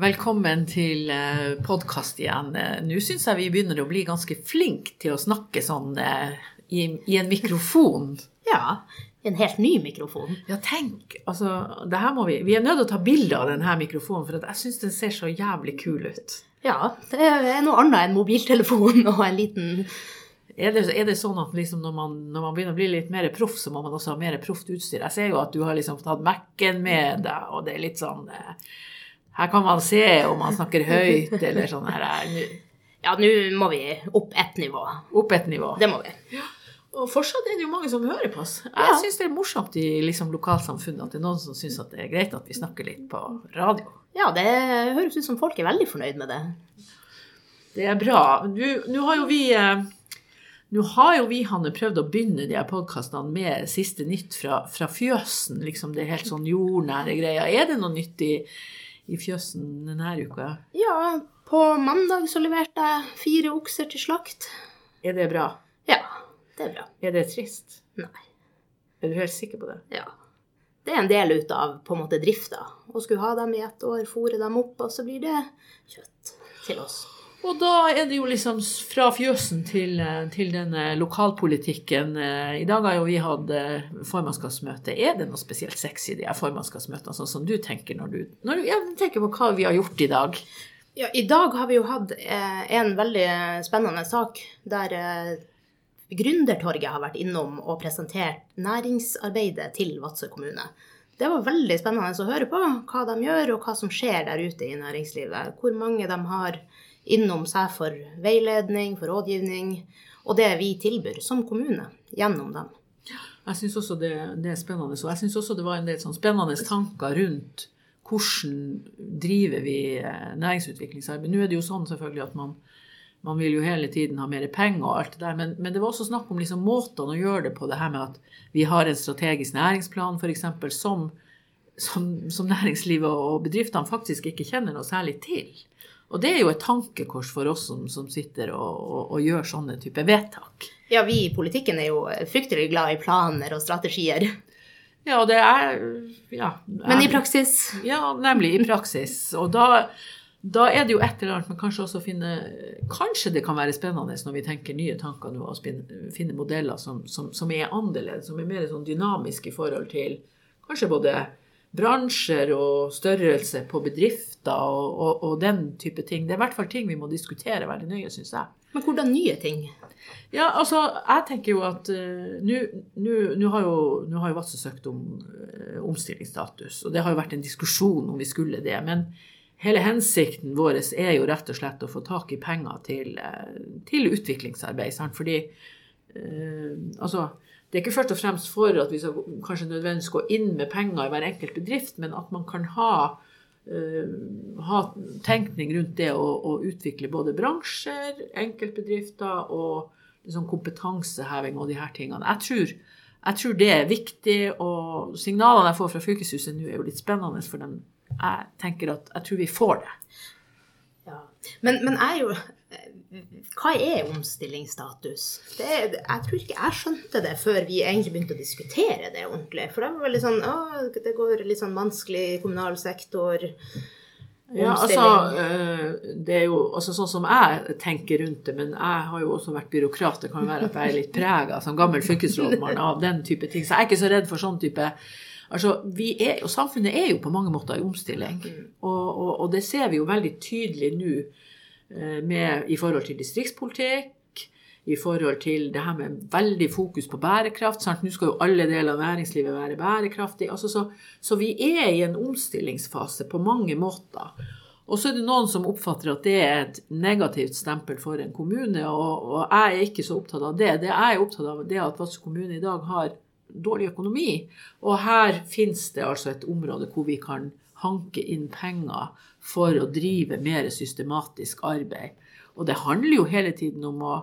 Velkommen til podkast igjen. Nå syns jeg vi begynner å bli ganske flinke til å snakke sånn eh, i, i en mikrofon. Ja, en helt ny mikrofon. Ja, tenk. Altså, det her må vi Vi er nødt til å ta bilde av denne mikrofonen, for jeg syns den ser så jævlig kul ut. Ja, det er noe annet enn mobiltelefon og en liten er det, er det, sånn at liksom når, man, når, man, begynner å bli litt mer proff, så må man også ha mer proft utstyr? Jeg ser jo at du har liksom tatt Mac-en med deg, og det er litt sånn eh, Her kan man se om man snakker høyt, eller sånn her. Ja, nå må vi opp ett nivå. Opp ett nivå. Det må vi. Ja. Og fortsatt er det jo mange som hører på oss. Jeg ja. syns det er morsomt i liksom, lokalsamfunnet at det er noen som syns det er greit at vi snakker litt på radio. Ja, det høres ut som folk er veldig fornøyd med det. Det er bra. Nå har jo vi eh, nå har jo vi Hanne, prøvd å begynne de her podkastene med siste nytt fra, fra, fjøsen. liksom Det er helt sånn jordnære greier. Er det noe nytt i, i fjøsen denne uka? Ja, på mandag så leverte jeg fire okser til slakt. Er det bra? Ja. Det er bra. Er det trist? Nei. Er du helt sikker på det? Ja. Det er en del ut av på en måte drifta. Å skulle ha dem i ett år, fôre dem opp, og så blir det kjøtt til oss. Og da er det jo liksom fra fjøsen til, til denne lokalpolitikken. I dag har jo vi hatt eh, formannskapsmøte. Er det noe spesielt sexy i de her formannskapsmøtene, sånn som du tenker når du, når du ja, tenker på hva vi har gjort i dag? Ja, I dag har vi jo hatt eh, en veldig spennende sak der eh, Gründertorget har vært innom og presentert næringsarbeidet til Vadsø kommune. Det var veldig spennende å høre på hva de gjør, og hva som skjer der ute i næringslivet. Hvor mange de har innom seg for veiledning, for rådgivning, og det vi tilbyr som kommune gjennom dem. Jeg syns også det, det, er spennende. Og jeg syns også det var en del sånn spennende tanker rundt hvordan driver vi eh, næringsutviklingsarbeid. Nå er det jo sånn selvfølgelig at man man vil jo hele tiden ha mer penger og alt det der. Men, men det var også snakk om liksom måtene å gjøre det på. Det her med at vi har en strategisk næringsplan f.eks. Som, som, som næringslivet og bedriftene faktisk ikke kjenner noe særlig til. Og det er jo et tankekors for oss som, som sitter og, og, og, gjør sånne typer vedtak. Ja, vi i politikken er jo fryktelig glad i planer og strategier. Ja, det er ja, Men i praksis? Ja, nemlig i praksis. Og da da er det jo et eller annet man kanskje også finner Kanskje det kan være spennende når vi tenker nye tanker nå, å finne modeller som, som, som, er annerledes, som er mer sånn dynamiske i forhold til kanskje både bransjer og størrelse på bedrifter og, og, og, den type ting. Det er i hvert fall ting vi må diskutere veldig nøye, syns jeg. Men hvordan nye ting? Ja, altså, jeg tenker jo at uh, nå har jo, jo Vadsø søkt om uh, omstillingsstatus, og det har jo vært en diskusjon om vi skulle det. men hele hensikten vår er jo rett og slett å få tak i penger til, uh, til utviklingsarbeid. Sant? Fordi altså, det er ikke først og fremst for at vi skal kanskje nødvendigvis gå inn med penger i hver enkelt bedrift, men at man kan ha, uh, ha tenkning rundt det å, å, utvikle både bransjer, enkeltbedrifter og liksom kompetanseheving og de her tingene. Jeg tror, jeg tror det er viktig, og signalene jeg får fra fylkeshuset nå, er jo litt spennende for dem jeg tenker at jeg tror vi får det. Ja. Men, men jeg jo hva er omstillingsstatus? Det, jeg tror ikke jeg skjønte det før vi egentlig begynte å diskutere det ordentlig. For det var veldig sånn å, det går litt sånn vanskelig i kommunal sektor. Ja, altså, eh, det er jo altså, sånn som jeg tenker rundt det, men jeg har jo også vært byråkrat. Det kan jo være at jeg er litt prega som gammel fylkesrådmann av den type ting. Så jeg er ikke så redd for sånn type Altså, er og Samfunnet er jo på mange måter i omstilling. Mm. Og, og, og, det ser vi jo veldig tydelig nå eh, i forhold til distriktspolitikk, i forhold til det her med veldig fokus på bærekraft. Sant? Nå skal jo alle deler av næringslivet være bærekraftig. Altså, så, så, vi er i en omstillingsfase på mange måter. Og så er det noen som oppfatter at det er et negativt stempel for en kommune, og, og jeg er ikke så opptatt av det. Det jeg er opptatt av, det er at Vadsø kommune i dag har dårlig økonomi. Og her finnes det altså et område hvor vi kan hanke inn penger for å drive mer systematisk arbeid. Og det handler jo hele tiden om å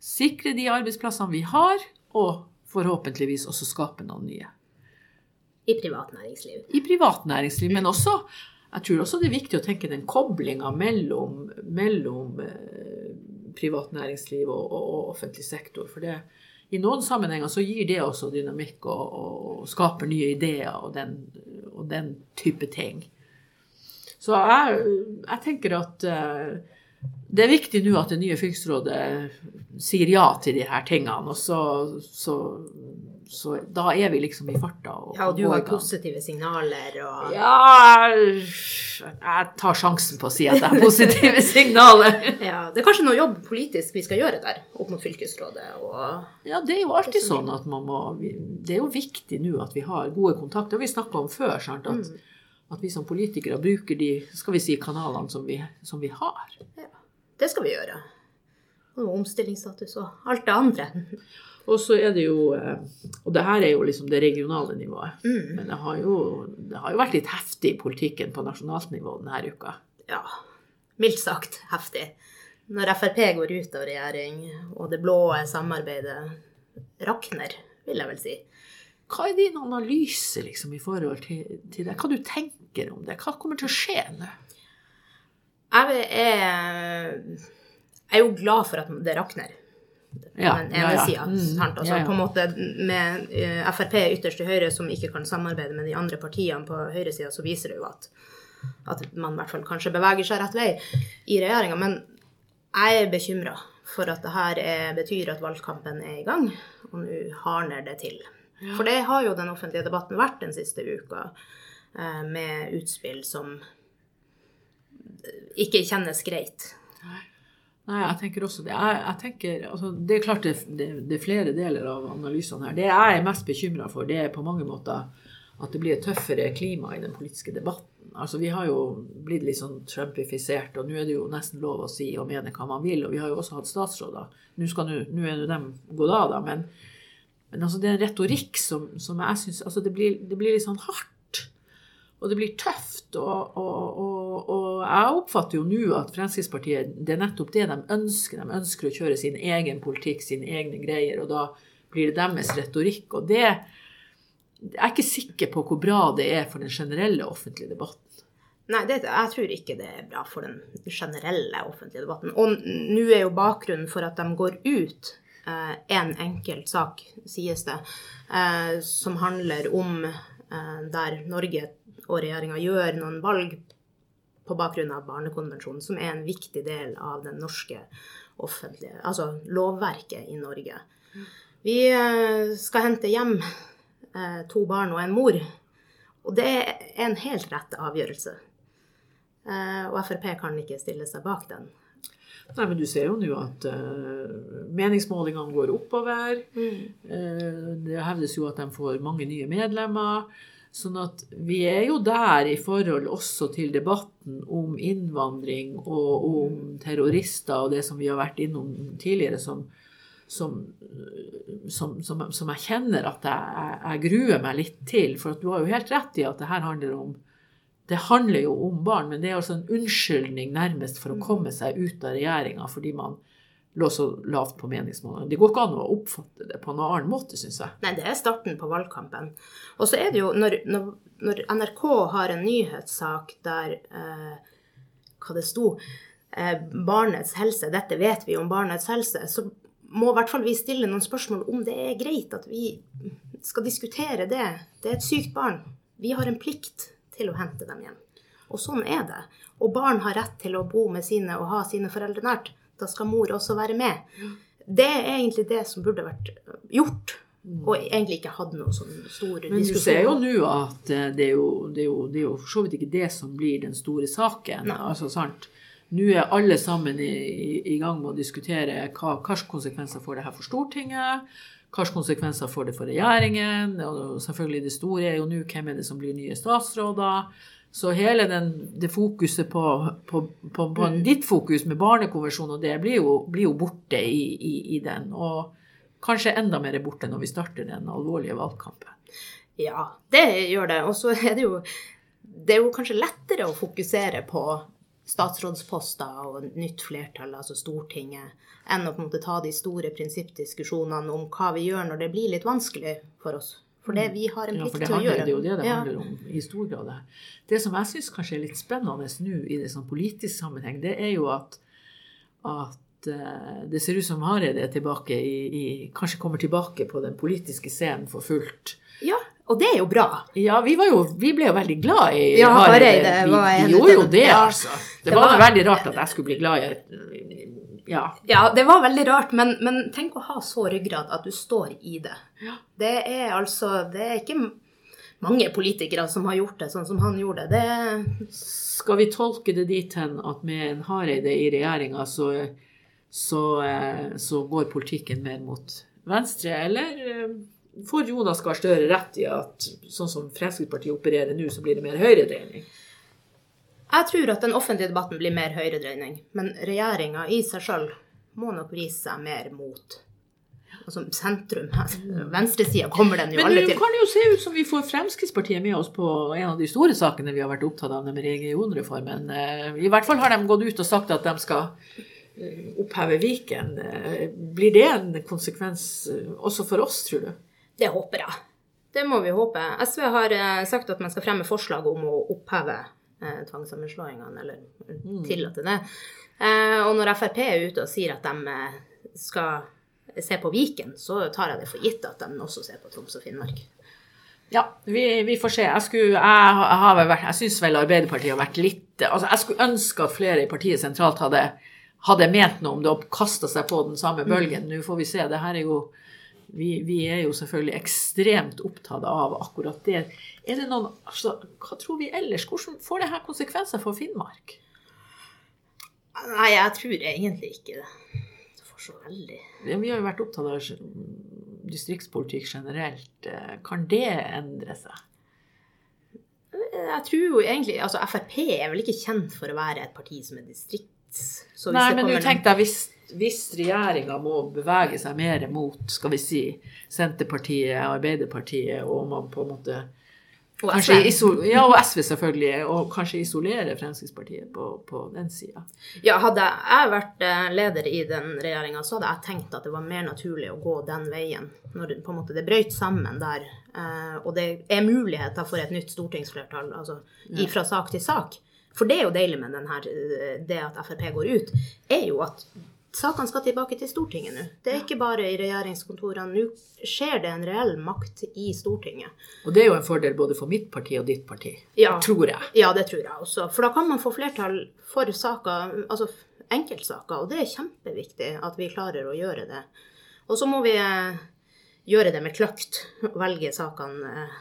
sikre de arbeidsplassene vi har, og forhåpentligvis også skape noen nye. I privat næringsliv. I privat næringsliv, men også jeg tror også det er viktig å tenke den koblinga mellom, mellom eh, privat næringsliv og, og, og, offentlig sektor. For det, i noen sammenhenger så gir det også dynamikk og, og skaper nye ideer og den, og den type ting. Så jeg, jeg tenker at uh, det er viktig nå at det nye fylkesrådet sier ja til de her tingene. Og så, så så da er vi liksom i farta. Og, ja, og du har positive signaler og Ja, jeg tar sjansen på å si at jeg har positive signaler. ja, Det er kanskje noe jobb politisk vi skal gjøre der, opp mot fylkesrådet og Ja, det er jo alltid sånn at man må Det er jo viktig nå at vi har gode kontakter. Og vi snakka om før, sant. At, mm. At, vi som politikere bruker de skal vi si, kanalene som vi, som vi har. Ja, det skal vi gjøre. Og omstillingsstatus og alt det andre. Og så er det jo eh, Og det her er jo liksom det regionale nivået. Mm. Men det har, jo, det har, jo, vært litt heftig i politikken på nasjonalt nivå denne uka. Ja. Mildt sagt heftig. Når Frp går ut av regjering, og det blå samarbeidet rakner, vil jeg vel si. Hva er din analyse liksom, i forhold til, til, det? Hva du tenker om det? Hva kommer til å skje nå? Jeg er, jeg er jo glad for at det rakner ja, den ene ja, ja. sida. Mm, altså, På en måte med uh, Frp ytterst til høyre som ikke kan samarbeide med de andre partiene på høyresida, så viser det jo at, at man i hvert fall kanskje beveger seg rett vei i regjeringa. Men jeg er bekymra for at det her er, betyr at valgkampen er i gang, og nå hardner det til. For det har jo den offentlige debatten vært den siste uka, med utspill som ikke kjennes greit. Nei, jeg tenker også det. Jeg, jeg tenker, altså, det er klart det, det, det, er flere deler av analysene her. Det jeg er mest bekymra for, det er på mange måter at det blir et tøffere klima i den politiske debatten. Altså, Vi har jo blitt litt sånn trumpifisert, og nå er det jo nesten lov å si og mene hva man vil. Og vi har jo også hatt statsråder. Nå, skal nu, nå er jo dem gått av, da. Men, men altså, det er en retorikk som, som jeg syns altså, det, det blir litt sånn hardt og det blir tøft. Og, og, og, og, jeg oppfatter jo nå at Fremskrittspartiet det er nettopp det de ønsker. De ønsker å kjøre sin egen politikk, sine egne greier, og da blir det deres retorikk. Og det Jeg er ikke sikker på hvor bra det er for den generelle offentlige debatten. Nei, det, jeg tror ikke det er bra for den generelle offentlige debatten. Og nå er jo bakgrunnen for at de går ut eh, en enkelt sak, sies det, eh, som handler om eh, der Norge og regjeringa gjør noen valg på bakgrunn av Barnekonvensjonen, som er en viktig del av den norske offentlige Altså lovverket i Norge. Vi eh, skal hente hjem eh, to barn og en mor. Og det er en helt rett avgjørelse. Eh, og Frp kan ikke stille seg bak den. Nei, men du ser jo nå at uh, meningsmålingene går oppover. Mm. Uh, det hevdes jo at de får mange nye medlemmer. Sånn at vi er jo der i forhold også til debatten om innvandring og om terrorister og det som vi har vært innom tidligere, som, som, som, som jeg kjenner at jeg, jeg, gruer meg litt til. For du har jo helt rett i at det her handler om det handler jo om barn, men det er altså en unnskyldning nærmest for å komme seg ut av regjeringa fordi man lå så lavt på meningsmålene. Det går ikke an å oppfatte det på noen annen måte, syns jeg. Nei, det er starten på valgkampen. Og så er det jo, når, når, når NRK har en nyhetssak der eh, Hva det sto eh, Barnets helse. Dette vet vi om barnets helse. Så må i hvert fall vi stille noen spørsmål om det er greit at vi skal diskutere det. Det er et sykt barn. Vi har en plikt til å hente dem hjem. Og sånn er det. Og barn har rett til å bo med sine og ha sine foreldre nært da skal mor også være med. Det er egentlig det som burde vært gjort. Og egentlig ikke hatt noe sånn stor diskusjon. Men du ser jo nå at eh, det er jo, det er jo, det er jo for så vidt ikke det som blir den store saken. Nei. altså sant? Nå er alle sammen i, i, i, gang med å diskutere hva, hvilke konsekvenser får det her for Stortinget. Hvilke konsekvenser får det for regjeringen? Og selvfølgelig det store er jo nå hvem er det som blir nye statsråder. Så hele den, det fokuset på, på, på, på mm. ditt fokus med barnekonvensjonen og det blir jo, blir jo borte i, i, i, den. Og kanskje enda mer borte når vi starter den alvorlige valgkampen. Ja, det gjør det. Og så er det jo Det er jo kanskje lettere å fokusere på statsrådsposter og nytt flertall, altså Stortinget, enn å på en måte ta de store prinsippdiskusjonene om hva vi gjør når det blir litt vanskelig for oss. For det vi har en plikt ja, til å gjøre. Det er jo det det handler om i stor grad. Det det som jeg syns kanskje er litt spennende nå i det sånn politisk sammenheng, det er jo at, at uh, det ser ut som Hareide er tilbake i, i, Kanskje kommer tilbake på den politiske scenen for fullt. Ja, Og det er jo bra. Ja, vi, jo, vi ble jo veldig glad i ja, Hareide. Vi, vi gjorde jo det, altså. Det, det var, var veldig rart at jeg skulle bli glad i ja. ja, det var veldig rart, men, men, tenk å ha så ryggrad at du står i det. Ja. Det er altså Det er ikke mange politikere som har gjort det sånn som han gjorde det. Skal vi tolke det dit hen at med en Hareide i regjeringa, så, så, eh, så, går politikken mer mot venstre, eller eh, får Jonas Gahr Støre rett i at sånn som Fremskrittspartiet opererer nå, så blir det mer høyredreining? Jeg tror at den offentlige debatten blir mer høyredreining, men regjeringa i seg sjøl må nok vise seg mer mot altså sentrum. Venstresida kommer den jo alle til. Men det kan jo se ut som vi får Fremskrittspartiet med oss på en av de store sakene vi har vært opptatt av, med regionreformen. Eh, I hvert fall har de gått ut og sagt at de skal eh, oppheve Viken. Eh, blir det en konsekvens også for oss, tror du? Det håper jeg. Det må vi håpe. SV har sagt at man skal fremme forslag om å oppheve eh, tvangssammenslåingene, eller mm. tillate det. Eh, og når Frp er ute og sier at de eh, skal se på Viken, så tar jeg det for gitt at de også ser på Troms og Finnmark. Ja, vi, vi får se. Jeg, skulle, jeg, vært, jeg syns vel Arbeiderpartiet har vært litt altså Jeg skulle ønske at flere i partiet sentralt hadde, hadde ment noe om det og kasta seg på den samme mm. bølgen. Mm. Nå får vi se. Det her er jo vi, vi, er jo selvfølgelig ekstremt opptatt av akkurat det. Er det noen, altså, hva tror vi ellers? Hvordan får det her konsekvenser for Finnmark? Nei, jeg tror egentlig ikke det. Det får så veldig Vi har jo vært opptatt av distriktspolitikk generelt. Kan det endre seg? Jeg tror jo egentlig Altså, Frp er vel ikke kjent for å være et parti som er distrikts... Nei, men du tenkte hvis hvis regjeringa må bevege seg mer mot skal vi si, Senterpartiet, Arbeiderpartiet, og man på en måte og SV. ja, og SV selvfølgelig, og kanskje isolere Fremskrittspartiet på, på den sida. Ja, hadde jeg vært eh, leder i den regjeringa, så hadde jeg tenkt at det var mer naturlig å gå den veien. Når på en måte, det brøyt sammen der, eh, og det er muligheter for et nytt stortingsflertall altså, fra sak til sak. For det er jo deilig med denne, eh, det at Frp går ut, er jo at sakene skal tilbake til Stortinget nå. Det er ikke bare i regjeringskontorene. Nå skjer det en reell makt i Stortinget. Og det er jo en fordel både for mitt parti og ditt parti, ja, tror jeg. Ja, det tror jeg også. For da kan man få flertall for saker, altså enkeltsaker, og det er kjempeviktig at vi klarer å gjøre det. Og så må vi eh, gjøre det med kløkt, velge sakene eh,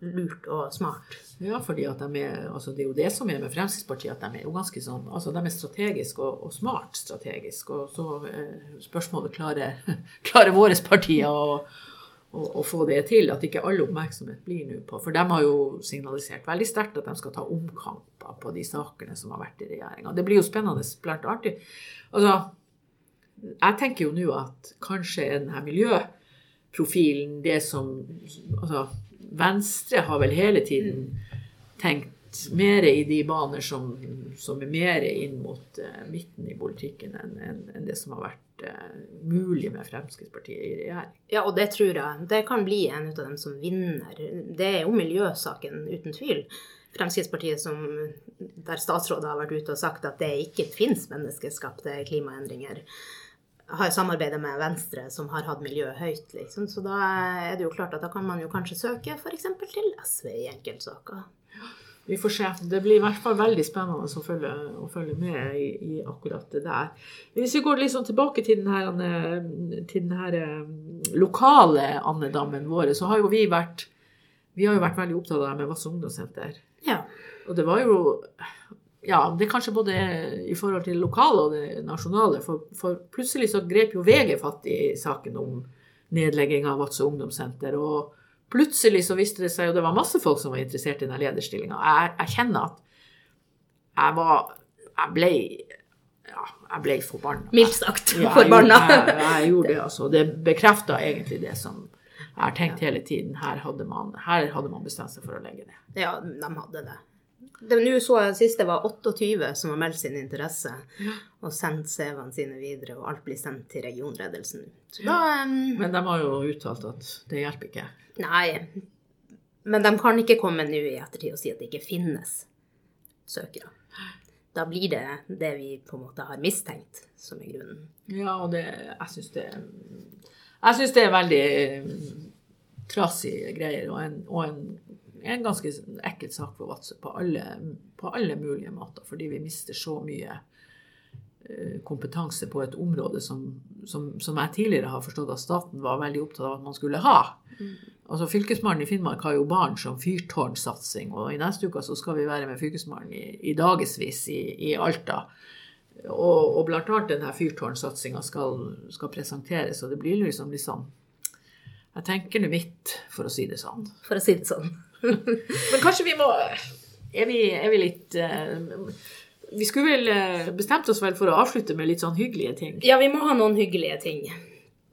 lurt og smart. Ja, fordi at de er, altså det er jo det som er med Fremskrittspartiet, at de er jo ganske sånn altså De er strategiske og, og, smart strategisk. Og så eh, spørsmålet klarer, klarer våre partier å, å, å, få det til. At ikke all oppmerksomhet blir nå på For de har jo signalisert veldig sterkt at de skal ta omkamper på de sakene som har vært i regjeringa. Det blir jo spennende, blant artig. Altså, jeg tenker jo nå at kanskje denne miljøprofilen, det som altså, Venstre har vel hele tiden tenkt mer i de baner som, som er mer inn mot uh, midten i politikken enn en, en det som har vært uh, mulig med Fremskrittspartiet i regjering. Ja, og det tror jeg. Det kan bli en av dem som vinner. Det er jo miljøsaken, uten tvil. Fremskrittspartiet som, der statsrådet har vært ute og sagt at det ikke finnes menneskeskapte klimaendringer har samarbeidet med Venstre, som har hatt miljøet høyt. Liksom. Så da er det jo klart at da kan man jo kanskje søke f.eks. til SV i enkeltsaker. Vi får se. Det blir i hvert fall veldig spennende å følge, å følge med i, i, akkurat det der. Hvis vi går liksom tilbake til den her, til den her eh, lokale andedammen vår, så har jo vi vært vi har jo vært veldig opptatt av det med Vass ungdomssenter. Ja. Og det var jo ja, det er kanskje både i forhold til det lokale og det nasjonale. For, for plutselig så grep jo VG fatt i saken om nedlegging av Vadsø ungdomssenter. Og plutselig så viste det seg jo det var masse folk som var interessert i den lederstillinga. Jeg, jeg, kjenner at jeg var Jeg ble ja, jeg ble forbanna. Mildt sagt ja, forbanna. Jeg, jeg, jeg, gjorde det, altså. Det bekrefta egentlig det som jeg har tenkt hele tiden. Her hadde, man, her hadde man bestemt seg for å legge ned. Ja, de hadde det. Nå så jeg siste var 28 som har meldt sin interesse og sendt CV-ene sine videre, og alt blir sendt til regionledelsen. Um, men de har jo uttalt at det hjelper ikke? Nei. Men de kan ikke komme nå i ettertid og si at det ikke finnes søkere. Da blir det det vi på en måte har mistenkt, som er grunnen. Ja, og det, jeg syns det Jeg syns det er veldig trasige greier og en, og en, en ganske ekkel sak for Vadsø på på alle mulige måter, fordi vi mister så mye eh, kompetanse på et område som, som, som, jeg tidligere har forstått at staten var veldig opptatt av at man skulle ha. Mm. Altså Fylkesmannen i Finnmark har jo barn som fyrtårnsatsing, og i neste uke så skal vi være med Fylkesmannen i, i dagevis i, i Alta. Og, og blant annet denne fyrtårnsatsinga skal, skal, presenteres, og det blir liksom litt liksom Jeg tenker nå mitt, for å si det sånn. For å si det sånn. Men kanskje vi må Er vi, er vi litt uh, Vi skulle vel uh, bestemt oss vel for å avslutte med litt sånn hyggelige ting? Ja, vi må ha noen hyggelige ting.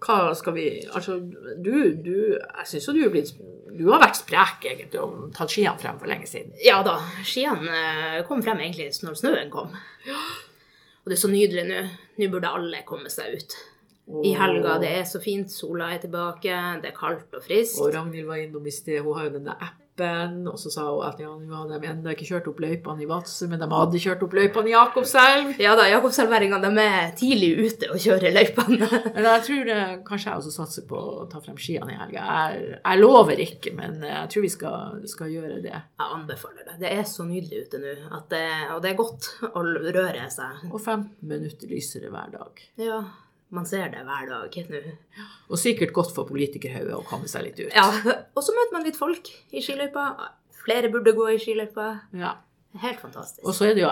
Hva skal vi Altså, du, du Jeg syns jo du er blitt Du har vært sprek, egentlig, og tatt skiene frem for lenge siden. Ja da. Skiene eh, kom frem egentlig når snøen kom. Ja. Og det er så nydelig nå. Nå burde alle komme seg ut. I helga. Det er så fint. Sola er tilbake. Det er kaldt og friskt. Og Ragnhild var innom i sted. Hun har jo denne appen Klippen. Og så sa hun at ja, nå hadde de ennå ikke kjørt opp løypene i Vadsø, men de hadde kjørt opp løypene i Jakobselv. Ja da, Jakobselværingene er tidlig ute og kjører løypene. men jeg tror det, kanskje jeg også satser på å ta frem skiene i helga. Jeg, jeg, lover ikke, men jeg tror vi skal, skal, gjøre det. Jeg anbefaler det. Det er så nydelig ute nå, det, og det er godt å røre seg. Og 15 minutter lysere hver dag. Ja. Man ser det hver dag nå. Og sikkert godt for politikerhodet å komme seg litt ut. Ja, Og så møter man litt folk i skiløypa. Flere burde gå i skiløypa. Ja. Helt fantastisk. Og så er det jo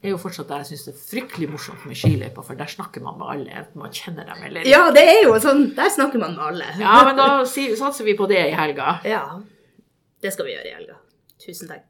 jeg er jo fortsatt der jeg syns det er fryktelig morsomt med skiløypa, for der snakker man med alle, enten man kjenner dem eller Ja, det er jo sånn. Der snakker man med alle. Ja, men da satser vi på det i helga. Ja. Det skal vi gjøre i helga. Tusen takk.